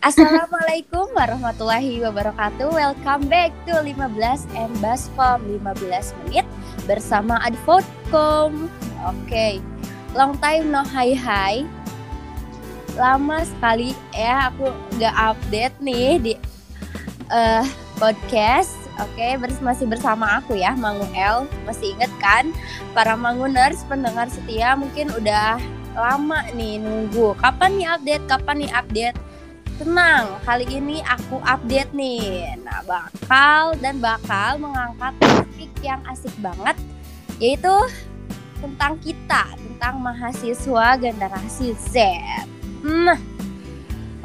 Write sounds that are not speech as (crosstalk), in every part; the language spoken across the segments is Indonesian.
Assalamualaikum warahmatullahi wabarakatuh Welcome back to 15 and Baskom 15 menit bersama Advotcom Oke, okay. long time no hi hi Lama sekali ya aku gak update nih di uh, podcast Oke, okay, masih bersama aku ya, Manguel. Masih inget kan? Para Manguners, pendengar setia mungkin udah lama nih nunggu. Kapan nih update? Kapan nih update? Tenang, kali ini aku update nih. Nah, bakal dan bakal mengangkat topik yang asik banget yaitu tentang kita, tentang mahasiswa generasi Z. Nah,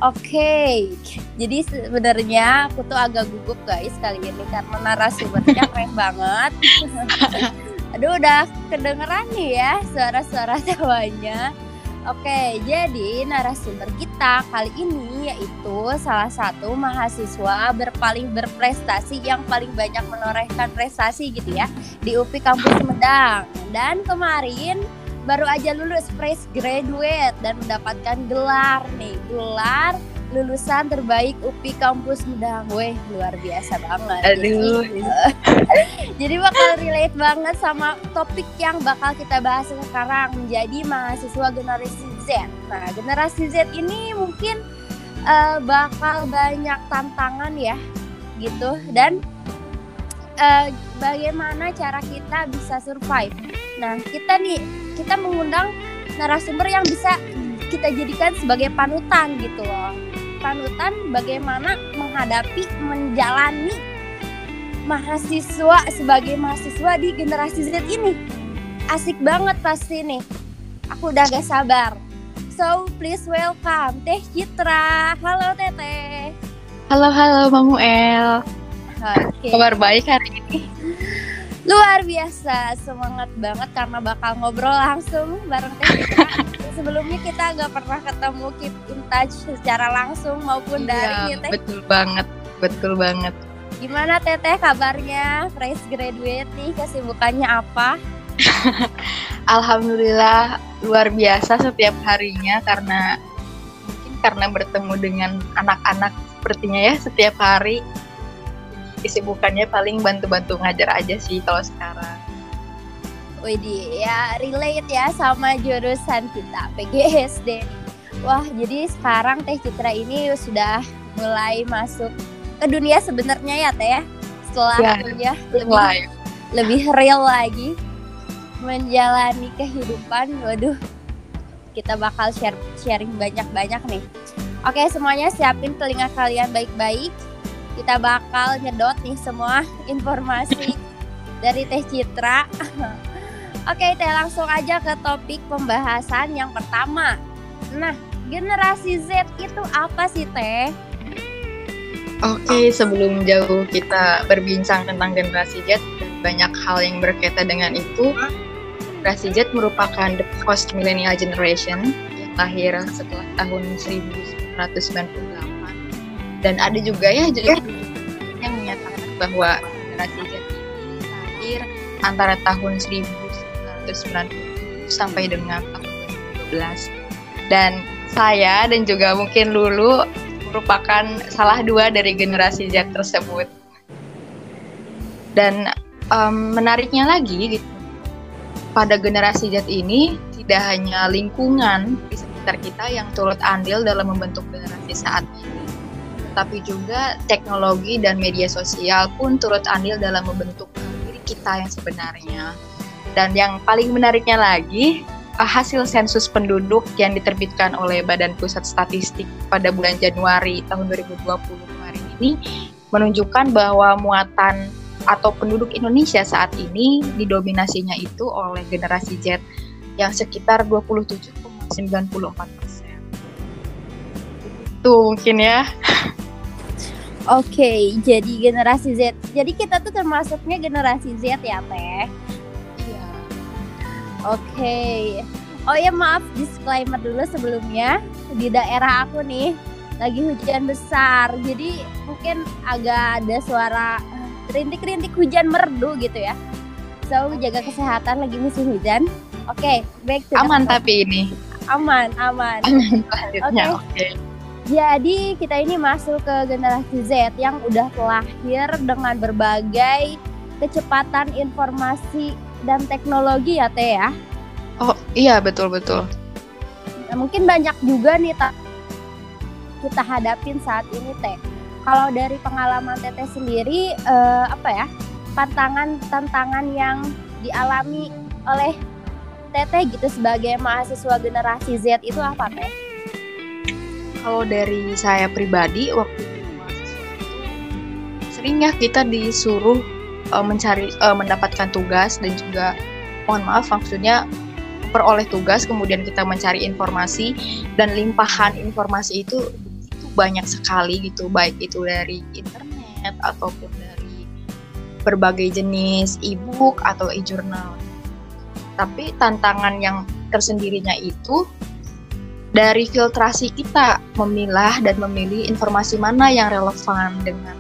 oke. Okay. Jadi sebenarnya aku tuh agak gugup guys kali ini karena narasumbernya (laughs) keren banget. (laughs) Aduh udah kedengeran nih ya suara-suara tawanya. Oke, jadi narasumber kita kali ini yaitu salah satu mahasiswa berpaling berprestasi yang paling banyak menorehkan prestasi gitu ya di UPI Kampus Sumedang. Dan kemarin baru aja lulus fresh graduate dan mendapatkan gelar nih, gelar lulusan terbaik UPI kampus Medang. Weh, luar biasa banget. Aduh. Jadi, (laughs) jadi bakal relate banget sama topik yang bakal kita bahas sekarang menjadi mahasiswa generasi Z. Nah, generasi Z ini mungkin uh, bakal banyak tantangan ya, gitu. Dan uh, bagaimana cara kita bisa survive. Nah, kita nih kita mengundang narasumber yang bisa kita jadikan sebagai panutan gitu loh. Panutan bagaimana menghadapi menjalani mahasiswa sebagai mahasiswa di generasi Z ini. Asik banget pasti nih. Aku udah gak sabar. So please welcome Teh Citra. Halo Teteh halo halo Mamuel Oke. Okay. kabar baik hari ini? Luar biasa. Semangat banget karena bakal ngobrol langsung bareng Teh Citra (laughs) sebelumnya kita nggak pernah ketemu keep in touch secara langsung maupun iya, daring ya teh. betul banget betul banget. Gimana teteh kabarnya? Fresh graduate nih kesibukannya apa? (laughs) Alhamdulillah luar biasa setiap harinya karena mungkin karena bertemu dengan anak-anak sepertinya ya setiap hari. Kesibukannya paling bantu-bantu ngajar aja sih kalau sekarang Widih, ya relate ya sama jurusan kita PGSD. Wah, jadi sekarang Teh Citra ini sudah mulai masuk ke dunia sebenarnya ya Teh ya. Setelah ya, kuliah lebih lebih real lagi menjalani kehidupan. Waduh, kita bakal share sharing banyak-banyak nih. Oke, semuanya siapin telinga kalian baik-baik. Kita bakal nyedot nih semua informasi (laughs) dari Teh Citra. Oke, Teh langsung aja ke topik pembahasan yang pertama. Nah, generasi Z itu apa sih, Teh? Oke, sebelum jauh kita berbincang tentang generasi Z dan banyak hal yang berkaitan dengan itu, generasi Z merupakan the post millennial generation yang lahir setelah tahun 1998. Dan ada juga ya juga yang menyatakan bahwa generasi Z ini lahir antara tahun 1000 1990 sampai dengan tahun 2012 dan saya dan juga mungkin Lulu merupakan salah dua dari generasi Z tersebut dan um, menariknya lagi gitu pada generasi Z ini tidak hanya lingkungan di sekitar kita yang turut andil dalam membentuk generasi saat ini tapi juga teknologi dan media sosial pun turut andil dalam membentuk diri kita yang sebenarnya. Dan yang paling menariknya lagi, eh, hasil sensus penduduk yang diterbitkan oleh Badan Pusat Statistik pada bulan Januari tahun 2020 kemarin ini menunjukkan bahwa muatan atau penduduk Indonesia saat ini didominasinya itu oleh generasi Z yang sekitar 27,94 persen. Itu mungkin ya. Oke, okay, jadi generasi Z. Jadi kita tuh termasuknya generasi Z ya, Teh? Oke. Okay. Oh ya maaf disclaimer dulu sebelumnya di daerah aku nih lagi hujan besar jadi mungkin agak ada suara rintik-rintik hujan merdu gitu ya. So jaga kesehatan lagi musim hujan. Oke, okay, back to aman tapi ini. Aman, aman. (laughs) Oke. Okay. Jadi kita ini masuk ke generasi Z yang udah lahir dengan berbagai kecepatan informasi dan teknologi ya Teh ya. Oh iya betul betul. Nah, mungkin banyak juga nih tak kita hadapin saat ini Teh. Kalau dari pengalaman Teteh sendiri eh, apa ya tantangan tantangan yang dialami oleh Teteh gitu sebagai mahasiswa generasi Z itu apa Teh? Kalau dari saya pribadi waktu sering ya kita disuruh uh, mencari uh, mendapatkan tugas dan juga mohon maaf maksudnya memperoleh tugas kemudian kita mencari informasi dan limpahan informasi itu itu banyak sekali gitu baik itu dari internet ataupun dari berbagai jenis e-book atau e-journal. Tapi tantangan yang tersendirinya itu dari filtrasi kita memilah dan memilih informasi mana yang relevan dengan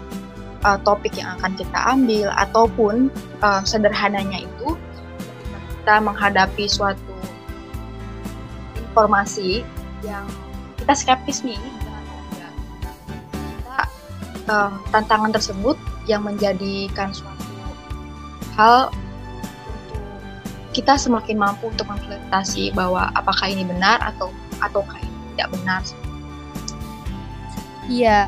uh, topik yang akan kita ambil ataupun uh, sederhananya itu kita menghadapi suatu informasi yang kita skeptis nih kita uh, tantangan tersebut yang menjadikan suatu hal kita semakin mampu untuk memfiltrasi bahwa apakah ini benar atau ataukah ini tidak benar? Iya,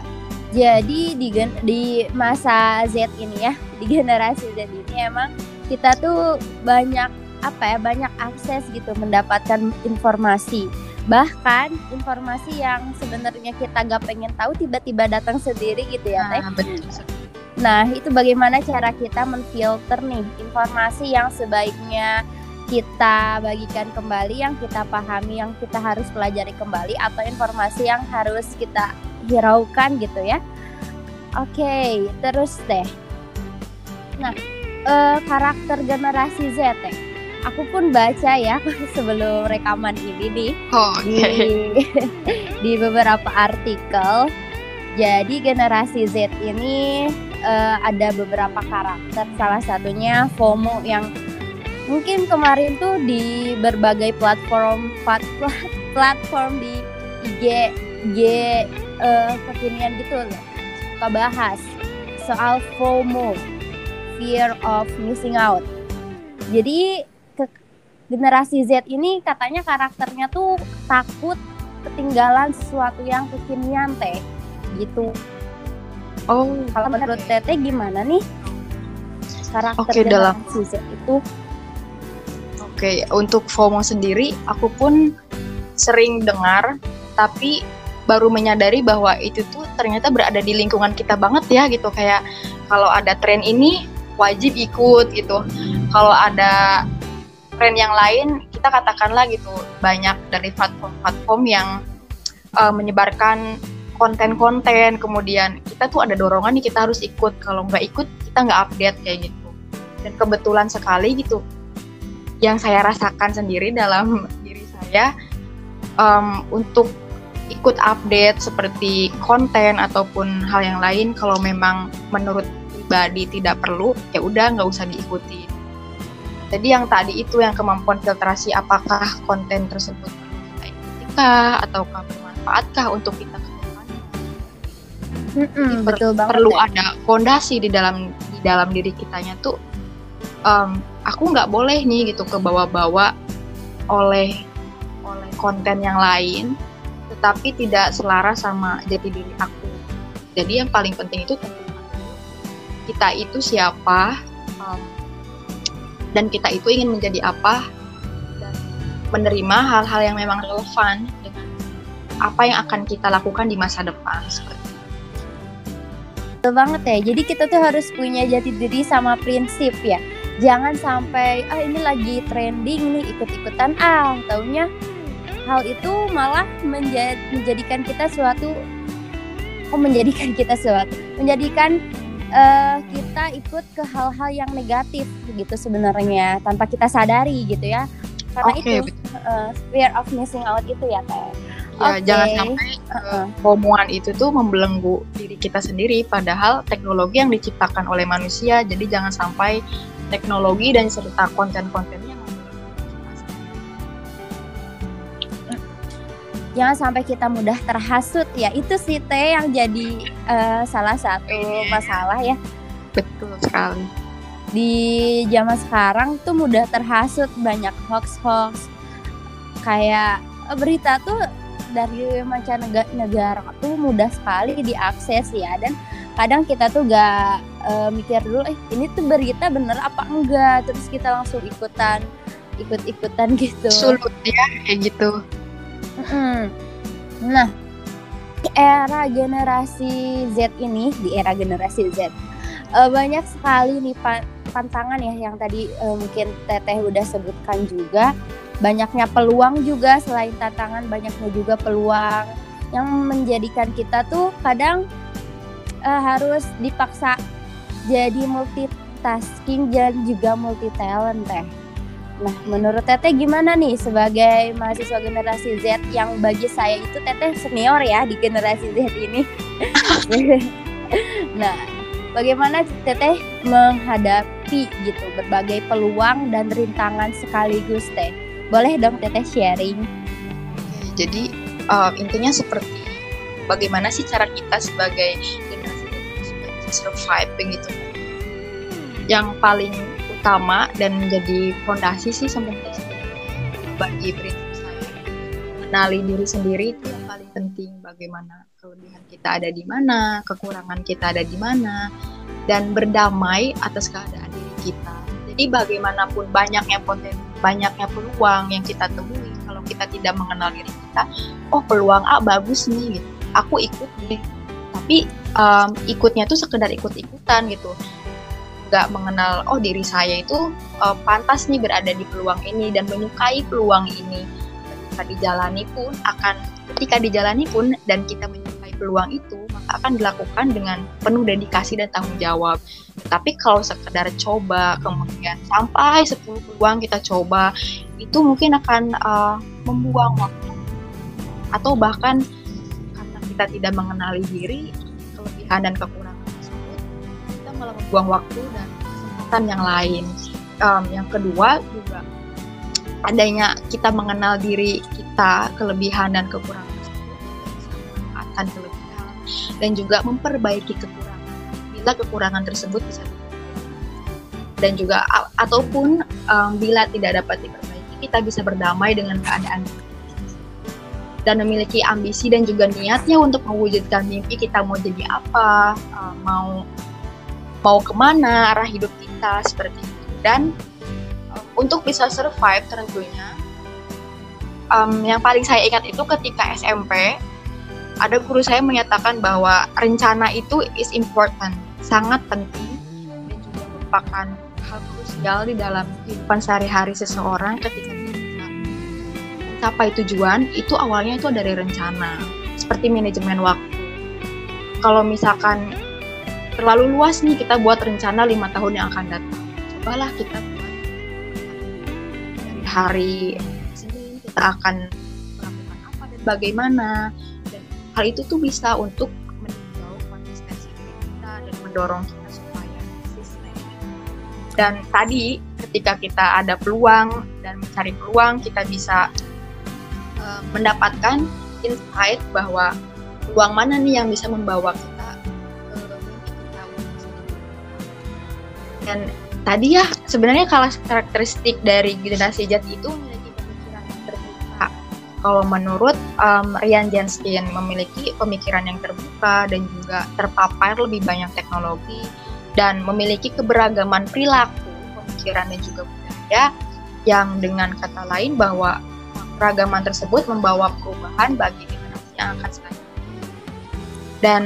jadi di di masa Z ini ya, di generasi Z ini emang kita tuh banyak apa ya, banyak akses gitu mendapatkan informasi. Bahkan informasi yang sebenarnya kita gak pengen tahu tiba-tiba datang sendiri gitu ya, Teh. Nah. Nah, itu bagaimana cara kita menfilter nih informasi yang sebaiknya kita bagikan kembali yang kita pahami yang kita harus pelajari kembali atau informasi yang harus kita hiraukan gitu ya oke okay, terus deh nah eh, karakter generasi Z eh. aku pun baca ya (laughs) sebelum rekaman ini nih oh, okay. di (laughs) di beberapa artikel jadi generasi Z ini uh, ada beberapa karakter salah satunya FOMO yang mungkin kemarin tuh di berbagai platform plat, platform di IG IG uh, kekinian gitu loh. Suka bahas soal FOMO fear of missing out. Jadi ke generasi Z ini katanya karakternya tuh takut ketinggalan sesuatu yang kekinian teh gitu. Oh. Kalau menurut Teteh gimana nih karakter okay, generasi dalam... Z itu? Oke, untuk FOMO sendiri aku pun sering dengar tapi baru menyadari bahwa itu tuh ternyata berada di lingkungan kita banget ya gitu. Kayak kalau ada tren ini wajib ikut gitu. Kalau ada tren yang lain kita katakanlah gitu banyak dari platform-platform yang uh, menyebarkan konten-konten. Kemudian kita tuh ada dorongan nih kita harus ikut. Kalau nggak ikut kita nggak update kayak gitu. Dan kebetulan sekali gitu yang saya rasakan sendiri dalam diri saya um, untuk ikut update seperti konten ataupun hal yang lain kalau memang menurut pribadi tidak perlu ya udah nggak usah diikuti jadi yang tadi itu yang kemampuan filtrasi apakah konten tersebut perlu kita ataukah bermanfaatkah untuk kita mm -mm, betul banget perlu ya. ada fondasi di dalam di dalam diri kitanya tuh um, aku nggak boleh nih gitu ke bawa-bawa oleh oleh konten yang lain tetapi tidak selaras sama jati diri aku. Jadi yang paling penting itu kita itu siapa um, dan kita itu ingin menjadi apa dan menerima hal-hal yang memang relevan dengan apa yang akan kita lakukan di masa depan Betul banget ya. Jadi kita tuh harus punya jati diri sama prinsip ya. Jangan sampai ah ini lagi trending nih ikut-ikutan ah taunya hal itu malah menjad, menjadikan kita suatu oh menjadikan kita suatu menjadikan uh, kita ikut ke hal-hal yang negatif gitu sebenarnya tanpa kita sadari gitu ya karena okay, itu uh, fear of missing out itu ya teh ya okay. jangan sampai uh-uh. itu tuh membelenggu diri kita sendiri padahal teknologi yang diciptakan oleh manusia jadi jangan sampai teknologi dan serta konten-kontennya jangan sampai kita mudah terhasut ya. Itu sih teh yang jadi uh, salah satu iya. masalah ya. Betul sekali. Di zaman sekarang tuh mudah terhasut banyak hoax hoax kayak eh, berita tuh dari mancanegara tuh mudah sekali diakses ya. Dan kadang kita tuh gak uh, mikir dulu eh ini tuh berita bener apa enggak? Terus kita langsung ikutan ikut-ikutan gitu. Sulut ya kayak gitu Nah, di era generasi Z ini, di era generasi Z, uh, banyak sekali nih pantangan ya yang tadi uh, mungkin Teteh udah sebutkan juga. Banyaknya peluang juga selain tantangan, banyaknya juga peluang yang menjadikan kita tuh kadang uh, harus dipaksa jadi multitasking dan juga multi talent teh. Nah, menurut Teteh gimana nih sebagai mahasiswa generasi Z yang bagi saya itu Teteh senior ya di generasi Z ini. (laughs) nah, bagaimana Teteh menghadapi gitu berbagai peluang dan rintangan sekaligus Teh? Boleh dong Teteh sharing. Jadi uh, intinya seperti bagaimana sih cara kita sebagai generasi Z survive begitu. Yang paling utama dan menjadi fondasi sih sebenarnya bagi prinsip saya. Kenali diri sendiri itu yang paling penting bagaimana kelebihan kita ada di mana kekurangan kita ada di mana dan berdamai atas keadaan diri kita. Jadi bagaimanapun banyaknya potensi banyaknya peluang yang kita temui kalau kita tidak mengenal diri kita oh peluang A bagus nih gitu. Aku ikut deh tapi um, ikutnya tuh sekedar ikut-ikutan gitu nggak mengenal oh diri saya itu uh, pantas nih berada di peluang ini dan menyukai peluang ini. Ketika dijalani pun akan ketika dijalani pun dan kita menyukai peluang itu maka akan dilakukan dengan penuh dedikasi dan tanggung jawab. Tapi kalau sekedar coba kemudian sampai 10 peluang kita coba itu mungkin akan uh, membuang waktu. Atau bahkan karena kita tidak mengenali diri kelebihan dan kekurangan malah membuang waktu dan kesempatan yang lain. Um, yang kedua juga adanya kita mengenal diri kita, kelebihan dan kekurangan akan kelebihan dan juga memperbaiki kekurangan bila kekurangan tersebut bisa dan juga ataupun um, bila tidak dapat diperbaiki kita bisa berdamai dengan keadaan dan memiliki ambisi dan juga niatnya untuk mewujudkan mimpi kita mau jadi apa, mau mau ke mana arah hidup kita seperti itu. Dan um, untuk bisa survive tentunya um, yang paling saya ingat itu ketika SMP ada guru saya menyatakan bahwa rencana itu is important sangat penting dan juga merupakan hal krusial di dalam kehidupan sehari-hari seseorang ketika mencapai tujuan itu awalnya itu dari rencana seperti manajemen waktu. Kalau misalkan terlalu luas nih kita buat rencana lima tahun yang akan datang. Cobalah kita dari hari Senin kita akan melakukan apa dan bagaimana dan hal itu tuh bisa untuk meninjau konsistensi kita dan mendorong kita supaya konsisten. Dan tadi ketika kita ada peluang dan mencari peluang kita bisa uh, mendapatkan insight bahwa peluang mana nih yang bisa membawa kita Dan tadi ya sebenarnya kalau karakteristik dari generasi Z itu memiliki pemikiran yang terbuka. Kalau menurut um, Rian Jenskin memiliki pemikiran yang terbuka dan juga terpapar lebih banyak teknologi dan memiliki keberagaman perilaku, pemikiran dan juga budaya yang dengan kata lain bahwa keragaman tersebut membawa perubahan bagi generasi yang akan selanjutnya. Dan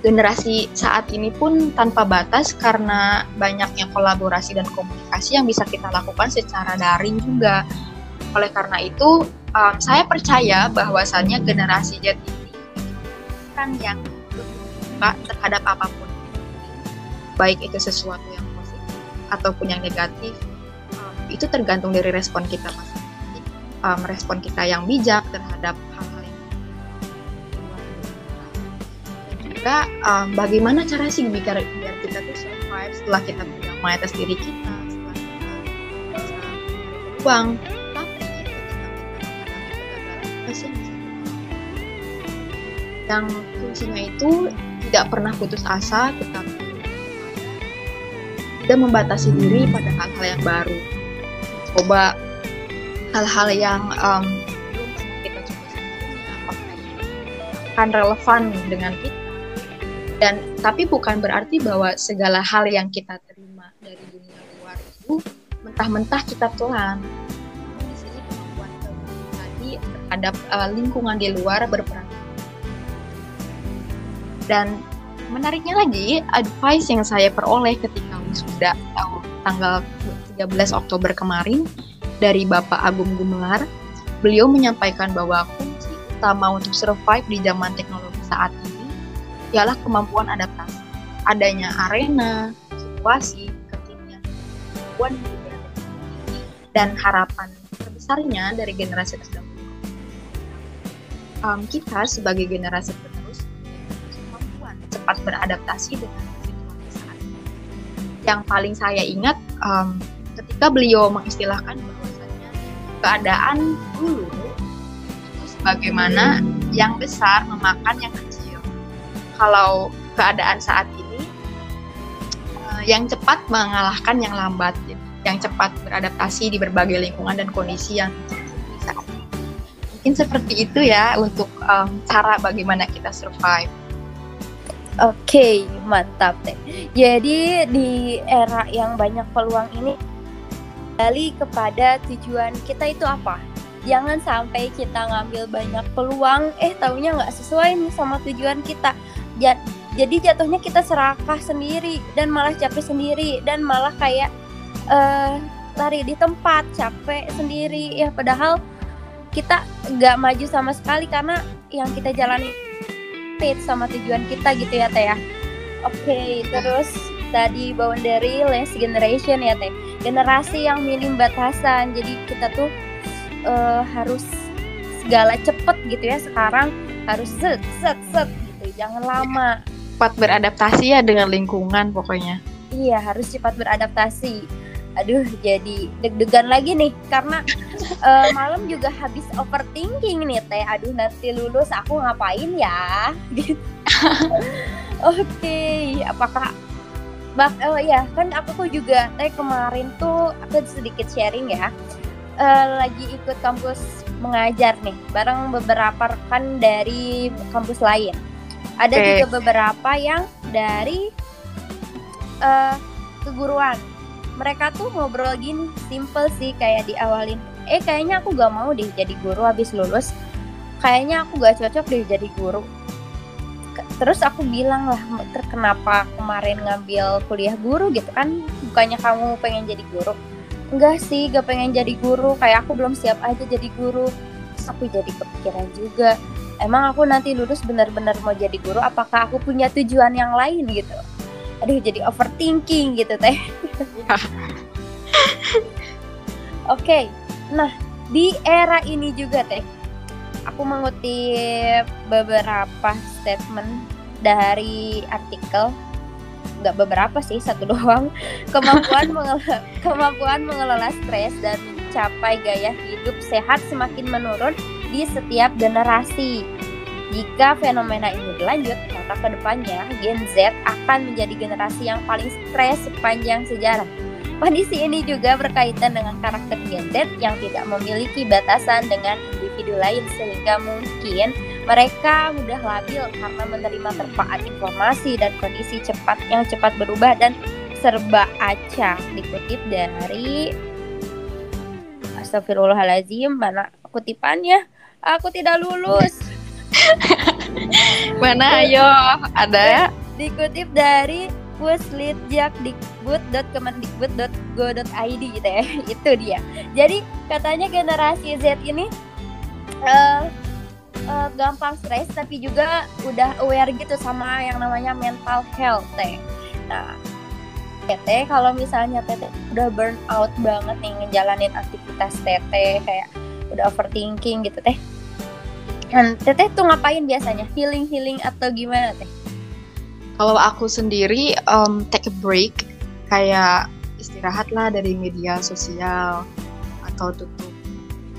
generasi saat ini pun tanpa batas karena banyaknya kolaborasi dan komunikasi yang bisa kita lakukan secara daring juga. Oleh karena itu, um, saya percaya bahwasannya generasi Z ini kan yang terbuka terhadap apa pun baik itu sesuatu yang positif ataupun yang negatif um, itu tergantung dari respon kita masing-masing um, respon kita yang bijak terhadap hal juga um, bagaimana cara sih biar biar kita tuh survive setelah kita berdamai atas diri kita setelah kita bisa uang tapi ketika kita menghadapi kegagalan kita sih yang fungsinya itu tidak pernah putus asa tetapi tidak membatasi diri pada hal-hal yang baru. Coba hal-hal yang um, kita coba apakah akan relevan dengan kita dan tapi bukan berarti bahwa segala hal yang kita terima dari dunia luar itu mentah-mentah kita telan. Di sini kemampuan tadi terhadap uh, lingkungan di luar berperan. Dan menariknya lagi, advice yang saya peroleh ketika wisuda tanggal 13 Oktober kemarin dari Bapak Agung Gumelar, beliau menyampaikan bahwa kunci utama untuk survive di zaman teknologi saat ini ialah kemampuan adaptasi. Adanya arena, situasi, kekinian, kemampuan dan harapan terbesarnya dari generasi terdahulu. Um, kita sebagai generasi dapat beradaptasi dengan situasi saat ini. Yang paling saya ingat um, ketika beliau mengistilahkan bahwasanya keadaan dulu itu sebagaimana yang besar memakan yang kecil. Kalau keadaan saat ini uh, yang cepat mengalahkan yang lambat, yang cepat beradaptasi di berbagai lingkungan dan kondisi yang saat ini. Mungkin seperti itu ya untuk um, cara bagaimana kita survive. Oke, okay, mantap deh. Jadi di era yang banyak peluang ini kembali kepada tujuan kita itu apa? Jangan sampai kita ngambil banyak peluang, eh taunya nggak sesuai nih sama tujuan kita. Jadi jatuhnya kita serakah sendiri dan malah capek sendiri dan malah kayak uh, lari di tempat, capek sendiri. Ya. Padahal kita nggak maju sama sekali karena yang kita jalani fit sama tujuan kita gitu ya teh ya. Oke okay, terus tadi boundary less generation ya teh. Generasi yang minim batasan. Jadi kita tuh uh, harus segala cepet gitu ya. Sekarang harus set set set jangan lama. Cepat beradaptasi ya dengan lingkungan pokoknya. Iya harus cepat beradaptasi. Aduh jadi deg-degan lagi nih karena uh, malam juga habis overthinking nih teh. Aduh nanti lulus aku ngapain ya? Gitu (laughs) oke okay. apakah bak oh ya kan aku juga teh kemarin tuh aku sedikit sharing ya. Uh, lagi ikut kampus mengajar nih bareng beberapa rekan dari kampus lain ada okay. juga beberapa yang dari uh, keguruan. Mereka tuh ngobrol gini simple sih kayak diawalin eh kayaknya aku gak mau deh jadi guru habis lulus. Kayaknya aku gak cocok deh jadi guru. Terus aku bilang lah kenapa kemarin ngambil kuliah guru gitu kan? Bukannya kamu pengen jadi guru? Enggak sih gak pengen jadi guru. Kayak aku belum siap aja jadi guru. Terus aku jadi kepikiran juga emang aku nanti lulus benar-benar mau jadi guru apakah aku punya tujuan yang lain gitu? Aduh jadi overthinking gitu teh. (laughs) Oke okay. nah di era ini juga teh aku mengutip beberapa statement dari artikel nggak beberapa sih satu (laughs) doang kemampuan mengelola, kemampuan mengelola stres dan mencapai gaya hidup sehat semakin menurun di setiap generasi jika fenomena ini berlanjut, maka ke depannya Gen Z akan menjadi generasi yang paling stres sepanjang sejarah. Kondisi ini juga berkaitan dengan karakter Gen Z yang tidak memiliki batasan dengan individu lain sehingga mungkin mereka mudah labil karena menerima terpaan informasi dan kondisi cepat yang cepat berubah dan serba acak. Dikutip dari Astagfirullahaladzim, mana kutipannya? Aku tidak lulus. (laughs) Mana ayo? Ada ya? Dikutip dari puslitjakdikbud.kemendikbud.go.id gitu ya. (laughs) Itu dia. Jadi katanya generasi Z ini uh, uh, gampang stres tapi juga udah aware gitu sama yang namanya mental health teh. Nah, Tete kalau misalnya Tete udah burn out banget nih ngejalanin aktivitas Tete kayak udah overthinking gitu teh dan teteh tuh ngapain biasanya? Healing healing atau gimana teh? Kalau aku sendiri um, take a break, kayak istirahat lah dari media sosial atau tutup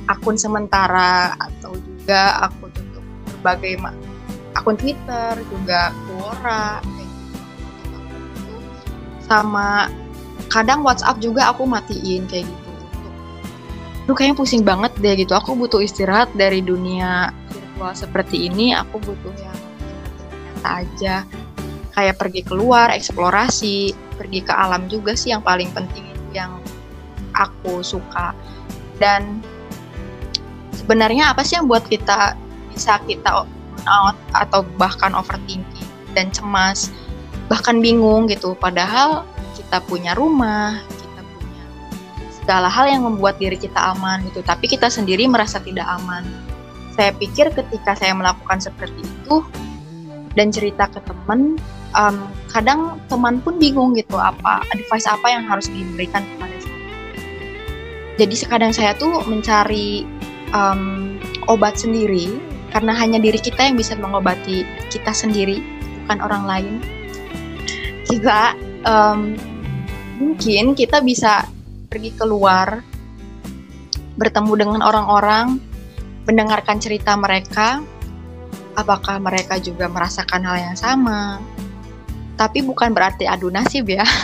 akun sementara atau juga aku tutup berbagai akun Twitter juga Quora sama kadang WhatsApp juga aku matiin kayak gitu Duh kayaknya pusing banget deh gitu. Aku butuh istirahat dari dunia virtual seperti ini. Aku butuh yang nyata aja. Kayak pergi keluar eksplorasi pergi ke alam juga sih yang paling penting yang aku suka. Dan sebenarnya apa sih yang buat kita bisa kita out atau bahkan overthinking dan cemas? Bahkan bingung gitu. Padahal kita punya rumah segala hal yang membuat diri kita aman gitu. Tapi kita sendiri merasa tidak aman. Saya pikir ketika saya melakukan seperti itu dan cerita ke teman um, kadang teman pun bingung gitu apa advice apa yang harus diberikan kepada saya. Jadi sekadang saya tuh mencari um, obat sendiri karena hanya diri kita yang bisa mengobati kita sendiri bukan orang lain. Juga um, mungkin kita bisa pergi keluar, bertemu dengan orang-orang, mendengarkan cerita mereka, apakah mereka juga merasakan hal yang sama. Tapi bukan berarti adu nasib ya. (laughs)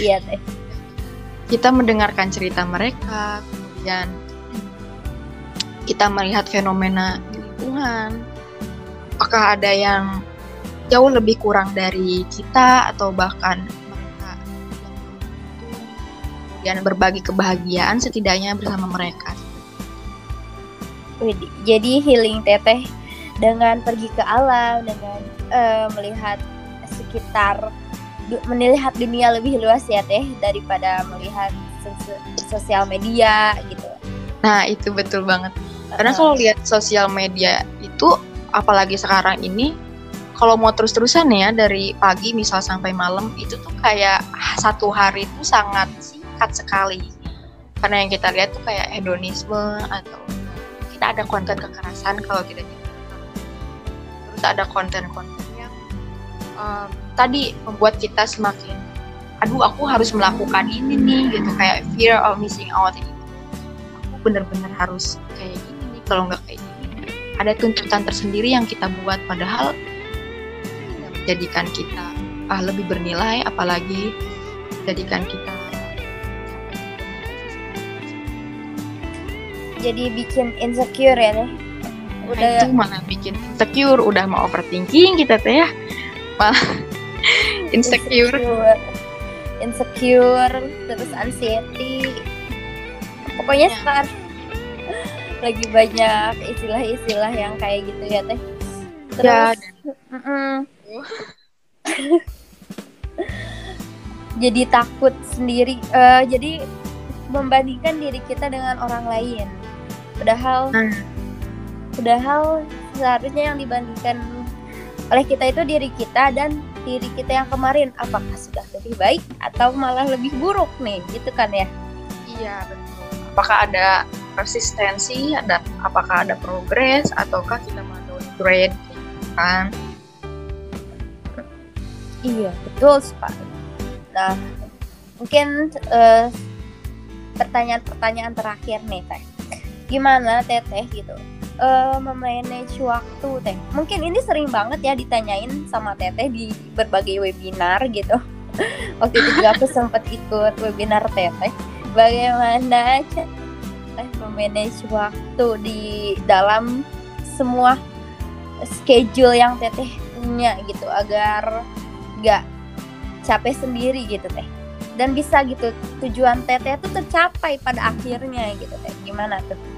Iya teh. Kita mendengarkan cerita mereka, kemudian kita melihat fenomena di lingkungan. Apakah ada yang jauh lebih kurang dari kita atau bahkan dan berbagi kebahagiaan setidaknya bersama mereka. Jadi healing teteh dengan pergi ke alam, dengan uh, melihat sekitar, melihat dunia lebih luas ya teh daripada melihat sosial media gitu. Nah itu betul banget. Karena kalau lihat sosial media itu, apalagi sekarang ini, kalau mau terus-terusan ya dari pagi misal sampai malam itu tuh kayak satu hari itu sangat dekat sekali. Karena yang kita lihat tuh kayak hedonisme atau kita ada konten kekerasan kalau kita terus ada konten-konten yang um, tadi membuat kita semakin aduh aku harus melakukan ini nih gitu. Kayak fear of missing out gitu aku bener-bener harus kayak gini nih kalau nggak kayak gini ada tuntutan tersendiri yang kita buat. Padahal menjadikan kita ah, lebih bernilai apalagi menjadikan kita jadi bikin insecure ya deh udah nah, itu mana bikin insecure udah mau overthinking kita teh ya. Malah (laughs) insecure. insecure. Insecure terus anxiety. Pokoknya ya. sekarang lagi banyak istilah-istilah yang kayak gitu ya teh. Terus ya, mm -mm. jadi takut sendiri uh, jadi membandingkan diri kita dengan orang lain Padahal hmm. padahal seharusnya yang dibandingkan oleh kita itu diri kita dan diri kita yang kemarin. Apakah sudah lebih baik atau malah lebih buruk nih? Gitu kan ya? Iya betul. Apakah ada resistensi ada apakah ada progres ataukah kita mau downgrade kan? Iya betul sekali. Nah mungkin uh, pertanyaan-pertanyaan terakhir nih teh gimana teteh gitu. Uh, memanage waktu teh. Mungkin ini sering banget ya ditanyain sama teteh di berbagai webinar gitu. (laughs) Waktu itu juga aku sempat ikut webinar teteh. Bagaimana teh memanage waktu di dalam semua schedule yang teteh punya gitu. Agar gak capek sendiri gitu teh. Dan bisa gitu tujuan teteh itu tercapai pada akhirnya gitu teh. Gimana tuh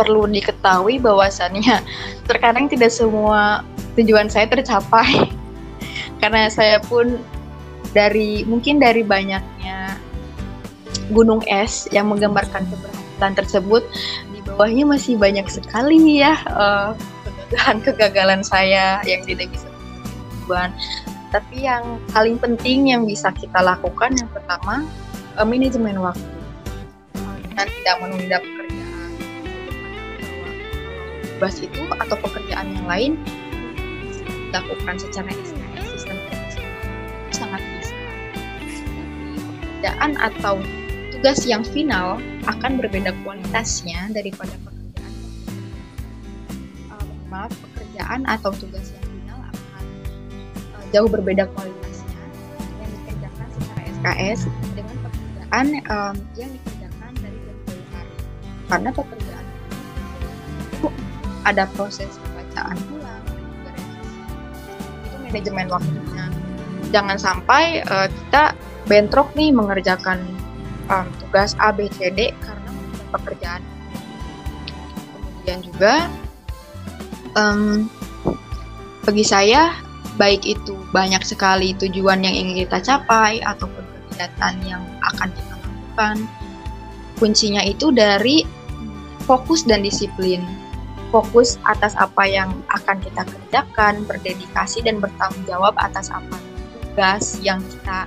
perlu diketahui bahwasannya (laughs) terkadang tidak semua tujuan saya tercapai. (laughs) Karena saya pun dari mungkin dari banyaknya gunung es yang menggambarkan keberhasilan tersebut di bawahnya masih banyak sekali ya uh, kegagalan-kegagalan (laughs) saya yang tidak bisa tujuan tapi yang paling penting yang bisa kita lakukan yang pertama uh, manajemen waktu. Dan tidak menunda tugas itu atau pekerjaan yang lain dilakukan secara sistem sangat bisa. Pekerjaan atau tugas yang final akan berbeda kualitasnya daripada pekerjaan. Um, maaf pekerjaan atau tugas yang final akan uh, jauh berbeda kualitasnya yang dikerjakan secara SKS dengan pekerjaan um, yang dikerjakan dari jauh hari karena pekerjaan ada proses pembacaan ulang itu manajemen waktunya. Jangan sampai uh, kita bentrok nih mengerjakan um, tugas A B C D karena pekerjaan. Kemudian juga um, bagi saya baik itu banyak sekali tujuan yang ingin kita capai ataupun kegiatan yang akan kita lakukan kuncinya itu dari fokus dan disiplin fokus atas apa yang akan kita kerjakan berdedikasi dan bertanggung jawab atas apa tugas yang kita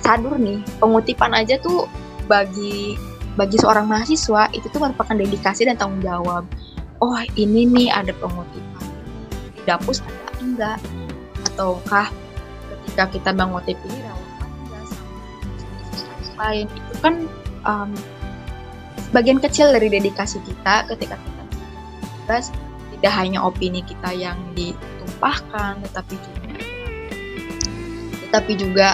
sadur nih. Pengutipan aja tuh bagi bagi seorang mahasiswa itu tuh merupakan dedikasi dan tanggung jawab. Oh ini nih ada pengutipan. Di dapus ada enggak? Ataukah ketika kita mengutip ini relevan enggak sama? Lain itu kan um, bagian kecil dari dedikasi kita ketika tugas tidak hanya opini kita yang ditumpahkan tetapi juga tetapi juga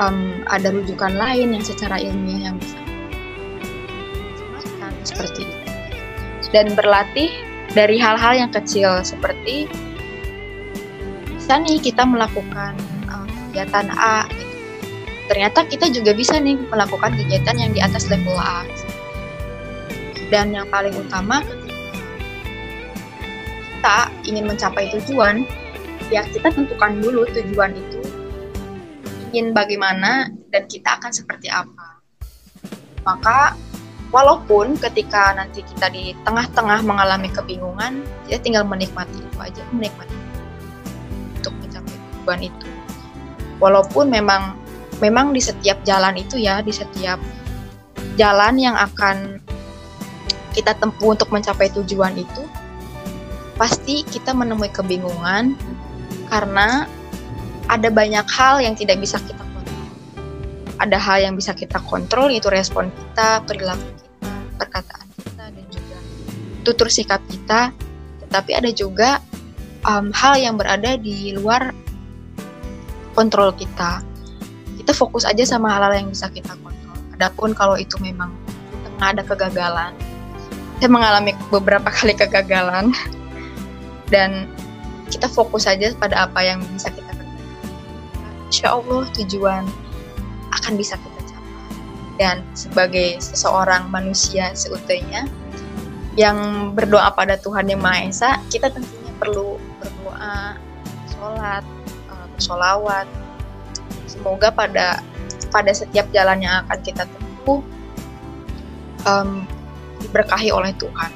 um, ada rujukan lain yang secara ilmiah yang bisa seperti itu. Dan berlatih dari hal-hal yang kecil seperti bisa nih kita melakukan um, kegiatan A gitu. ternyata kita juga bisa nih melakukan kegiatan yang di atas level A. Dan yang paling utama kita ingin mencapai tujuan ya kita tentukan dulu tujuan itu. Ingin bagaimana dan kita akan seperti apa. Maka walaupun ketika nanti kita di tengah-tengah mengalami kebingungan kita tinggal menikmati itu aja menikmati untuk mencapai tujuan itu. Walaupun memang memang di setiap jalan itu ya di setiap jalan yang akan kita tempuh untuk mencapai tujuan itu pasti kita menemui kebingungan karena ada banyak hal yang tidak bisa kita kontrol. Ada hal yang bisa kita kontrol, itu respon kita, perilaku perkataan kita dan juga tutur sikap kita, tetapi ada juga um, hal yang berada di luar kontrol kita. Kita fokus aja sama hal-hal yang bisa kita kontrol. Adapun kalau itu memang tengah ada kegagalan, saya mengalami beberapa kali kegagalan (laughs) dan kita fokus saja pada apa yang bisa kita kerjakan. Insya Allah tujuan akan bisa kita dan sebagai seseorang manusia seutuhnya yang berdoa pada Tuhan Yang Maha Esa, kita tentunya perlu berdoa, sholat, eh, bersolawat. Semoga pada pada setiap jalan yang akan kita tempuh um, diberkahi oleh Tuhan.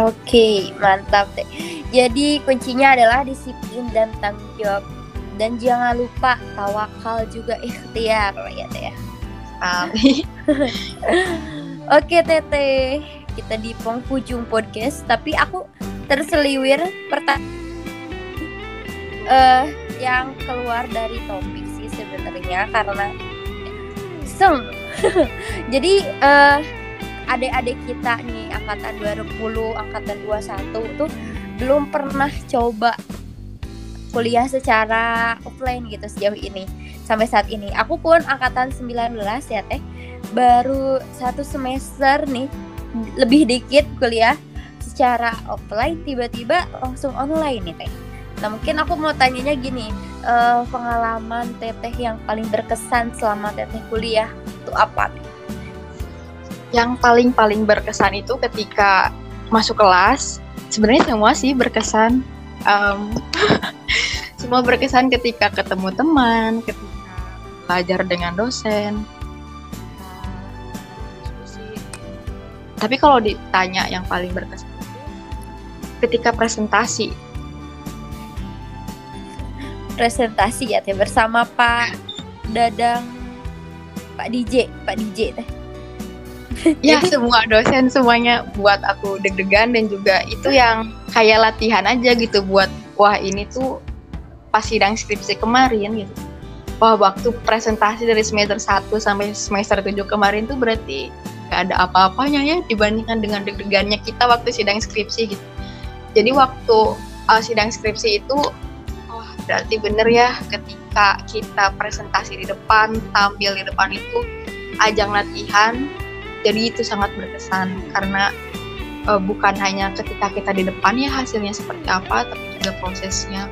Oke, mantap deh. Jadi kuncinya adalah disiplin dan tanggung jawab dan jangan lupa tawakal juga (laughs) ikhtiar ya teh ya. Amin. (laughs) Oke Tete, kita di penghujung podcast tapi aku terseliwir pertanyaan uh, yang keluar dari topik sih sebenarnya karena seng. (laughs) Jadi uh, adik-adik kita nih angkatan 20, angkatan 21 tuh belum pernah coba kuliah secara offline gitu sejauh ini sampai saat ini. Aku pun angkatan 19 ya teh baru satu semester nih lebih dikit kuliah secara offline tiba-tiba langsung online nih teh. Nah mungkin aku mau tanyanya gini uh, pengalaman teteh yang paling berkesan selama teteh kuliah itu apa? Yang paling paling berkesan itu ketika masuk kelas sebenarnya semua sih berkesan um, (laughs) semua berkesan ketika ketemu teman ketika belajar dengan dosen. Tapi kalau ditanya yang paling berkesan ketika presentasi. Presentasi ya teh bersama Pak Dadang Pak DJ Pak DJ teh (laughs) ya semua dosen semuanya buat aku deg-degan dan juga itu yang kayak latihan aja gitu buat wah ini tuh pas sidang skripsi kemarin gitu wah waktu presentasi dari semester 1 sampai semester 7 kemarin tuh berarti gak ada apa-apanya ya dibandingkan dengan deg-degannya kita waktu sidang skripsi gitu. Jadi waktu uh, sidang skripsi itu, oh berarti bener ya ketika kita presentasi di depan, tampil di depan itu ajang latihan. Jadi itu sangat berkesan karena uh, bukan hanya ketika kita di depan ya hasilnya seperti apa, tapi juga prosesnya.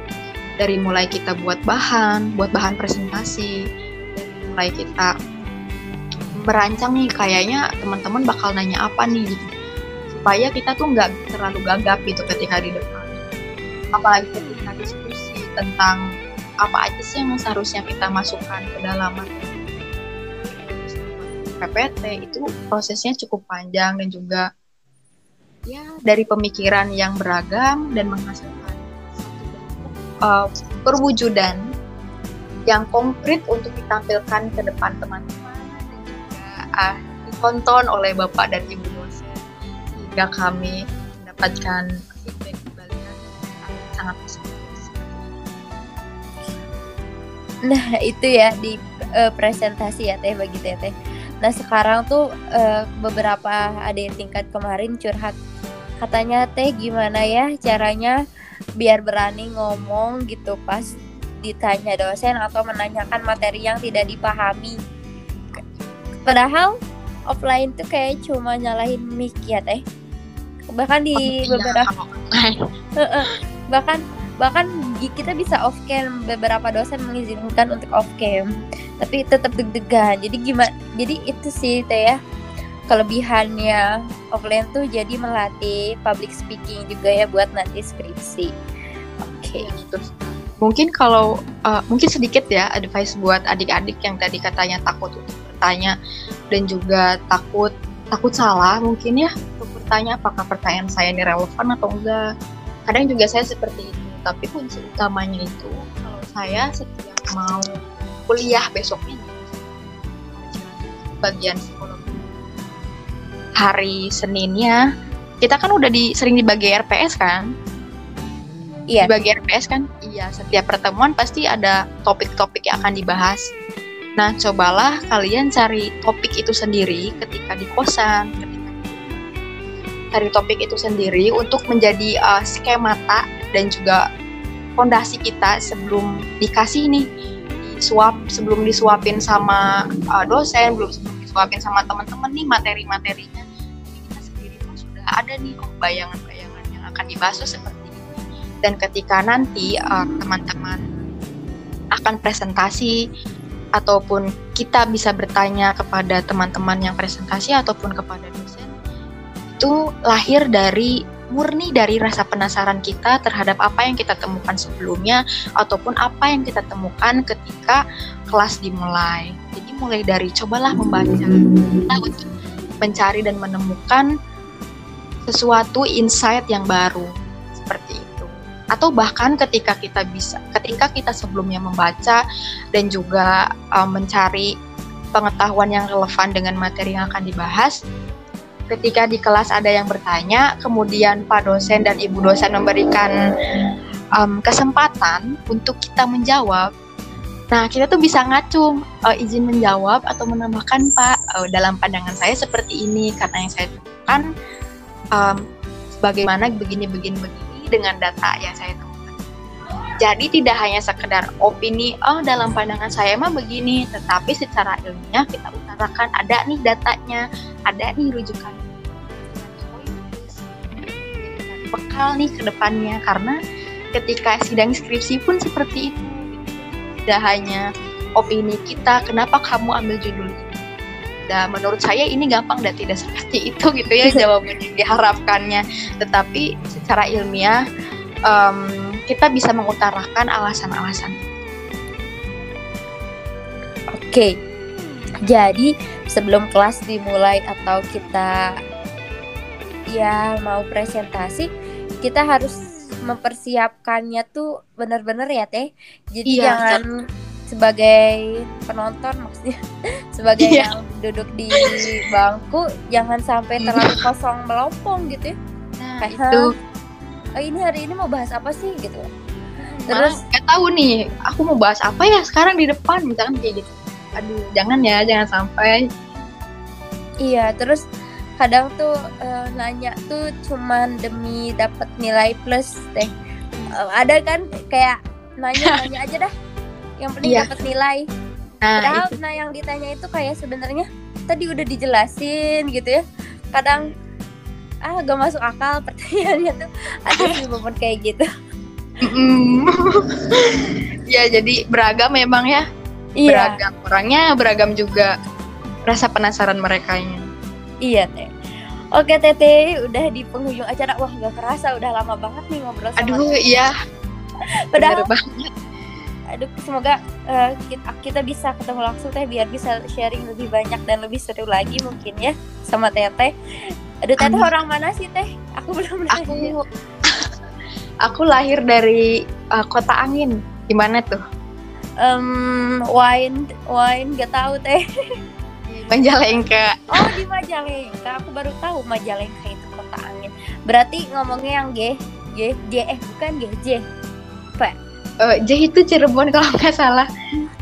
Dari mulai kita buat bahan, buat bahan presentasi, dari mulai kita merancang nih kayaknya teman-teman bakal nanya apa nih gitu. Supaya kita tuh nggak terlalu gagap gitu ketika di depan. Apalagi ketika diskusi tentang apa aja sih yang seharusnya kita masukkan ke dalam PPT itu prosesnya cukup panjang dan juga ya dari pemikiran yang beragam dan menghasilkan uh, perwujudan yang konkret untuk ditampilkan ke depan teman-teman uh, ditonton oleh bapak dan ibu dosen sehingga kami mendapatkan feedback balikan sangat positif. Nah itu ya di uh, presentasi ya teh bagi teteh. Nah sekarang tuh uh, beberapa ada yang tingkat kemarin curhat. Katanya teh gimana ya caranya biar berani ngomong gitu pas ditanya dosen atau menanyakan materi yang tidak dipahami? Padahal offline tuh kayak cuma nyalahin mic ya teh. Bahkan di oh, iya, beberapa bahkan bahkan kita bisa off cam beberapa dosen mengizinkan untuk off cam tapi tetap deg-degan. Jadi gimana jadi itu sih teh ya. Kelebihannya offline tuh jadi melatih public speaking juga ya buat nanti skripsi. Oke. Okay. Iya, mungkin kalau uh, mungkin sedikit ya advice buat adik-adik yang tadi katanya takut untuk bertanya dan juga takut takut salah mungkin ya untuk bertanya apakah pertanyaan saya ini relevan atau enggak. Kadang juga saya seperti itu tapi kunci utamanya itu kalau saya setiap mau kuliah besoknya bagian psikologi hari Seninnya kita kan udah di sering dibagi RPS kan Iya. Di bagian RPS kan, iya setiap pertemuan pasti ada topik-topik yang akan dibahas. Nah, cobalah kalian cari topik itu sendiri ketika di kosan, ketika cari topik itu sendiri untuk menjadi uh, skemata dan juga fondasi kita sebelum dikasih nih disuap sebelum disuapin sama uh, dosen, belum sebelum disuapin sama teman-teman nih materi-materinya. Kita sendiri pun sudah ada nih bayangan-bayangan yang akan dibahas seperti dan ketika nanti uh, teman-teman uh, akan presentasi ataupun kita bisa bertanya kepada teman-teman yang presentasi ataupun kepada dosen itu lahir dari murni dari rasa penasaran kita terhadap apa yang kita temukan sebelumnya ataupun apa yang kita temukan ketika kelas dimulai. Jadi mulai dari cobalah membaca untuk mencari dan menemukan sesuatu insight yang baru seperti itu atau bahkan ketika kita bisa ketika kita sebelumnya membaca dan juga um, mencari pengetahuan yang relevan dengan materi yang akan dibahas ketika di kelas ada yang bertanya kemudian pak dosen dan ibu dosen memberikan um, kesempatan untuk kita menjawab Nah, kita tuh bisa ngacung uh, izin menjawab atau menambahkan Pak uh, dalam pandangan saya seperti ini karena yang saya temukan um, bagaimana begini begini begini dengan data yang saya temukan. Jadi tidak hanya sekedar opini, oh dalam pandangan saya mah begini, tetapi secara ilmiah kita utarakan ada nih datanya, ada nih rujukan. Bekal nih ke depannya karena ketika sidang skripsi pun seperti itu. Tidak hanya opini kita, kenapa kamu ambil judul ini? Dan menurut saya ini gampang dan tidak seperti itu gitu ya (laughs) jawaban yang diharapkannya. Tetapi secara ilmiah um, kita bisa mengutarakan alasan-alasan. Oke, jadi sebelum kelas dimulai atau kita ya mau presentasi, kita harus mempersiapkannya tuh benar-benar ya teh. Jadi iya, jangan sebagai penonton maksudnya (laughs) sebagai yeah. yang duduk di bangku jangan sampai iya. terlalu (laughs) kosong melompong gitu ya nah, kayak itu oh, ini hari ini mau bahas apa sih gitu terus nggak tahu nih aku mau bahas apa ya sekarang di depan misalkan kayak gitu aduh jangan ya jangan sampai Iya, terus kadang tuh uh, nanya tuh cuman demi dapat nilai plus teh. Uh, ada kan kayak nanya nanya (laughs) aja dah. Yang penting Iya. dapat nilai. Nah, Padahal itu. nah yang ditanya itu kayak sebenarnya tadi udah dijelasin gitu ya. Kadang ah gak masuk akal (laughs) pertanyaannya tuh ada sih momen kayak gitu. Mm. (laughs) ya, jadi beragam memang ya. Iya, Beragam orangnya, beragam juga rasa penasaran mereka iya teh. Oke Tete, udah di penghujung acara. Wah, gak kerasa udah lama banget nih ngobrol sama Aduh, iya, (laughs) Padahal banget. aduh semoga eh, kita, kita bisa ketemu langsung teh biar bisa sharing lebih banyak dan lebih seru lagi mungkin ya sama Teteh. Aduh Teteh (clears throat) orang mana sih Teh? Aku belum nanya. Aku aku lahir dari uh, kota angin. Gimana tuh? Em, wine wine gak tahu Teh. Majalengka. Oh di Majalengka. Aku baru tahu Majalengka itu kota angin. Berarti ngomongnya yang G G J eh bukan G J. Uh, J itu Cirebon kalau nggak salah.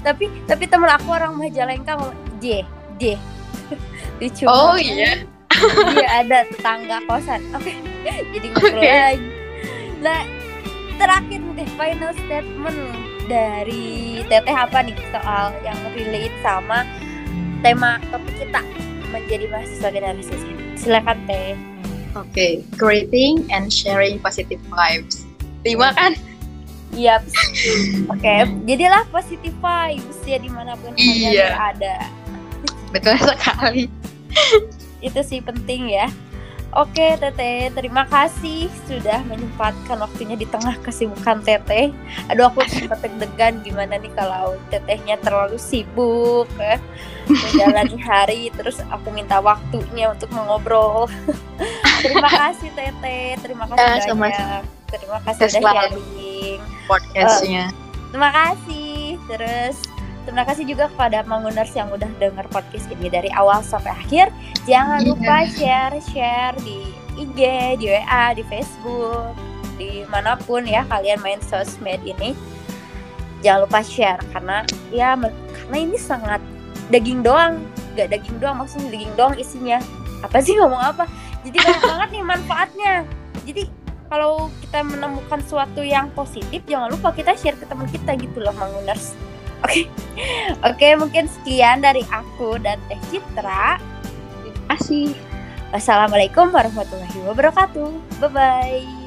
Tapi tapi temen aku orang Majalengka J J. (laughs) Lucu. Oh iya. Iya ada tetangga kosan. Oke. (laughs) Jadi ngobrol Oke. lagi. Nah, terakhir nih final statement dari Teteh apa nih soal yang relate sama tema topik kita menjadi mahasiswa generasi Z. Silakan Teh. Oke, creating and sharing positive vibes. Lima kan? Iya. Oke, jadilah positive vibes ya di mana pun kalian Iya. berada. Betul sekali. Itu sih penting ya. Oke Teteh, terima kasih sudah menyempatkan waktunya di tengah kesibukan Teteh. Aduh aku sempat deg-degan gimana nih kalau Tetehnya terlalu sibuk ya. menjalani (laughs) hari terus aku minta waktunya untuk mengobrol. (laughs) terima kasih Teteh, terima kasih Ya, banyak. sama-sama. Terima kasih sudah sharing. Podcastnya. Terima kasih. Terus terima kasih juga kepada Manguners yang udah denger podcast ini dari awal sampai akhir. Jangan Iya. lupa share-share di IG, di WA, di Facebook, di mana pun ya kalian main sosmed ini. Jangan lupa share karena ya karena ini sangat daging doang, gak daging doang maksudnya daging doang isinya. Apa sih ngomong apa? Jadi (laughs) banyak banget nih manfaatnya. Jadi kalau kita menemukan sesuatu yang positif jangan lupa kita share ke teman kita gitu loh Manguners oke. Oke mungkin sekian dari aku dan Teh Citra. Terima kasih. wassalamualaikum warahmatullahi wabarakatuh. Bye bye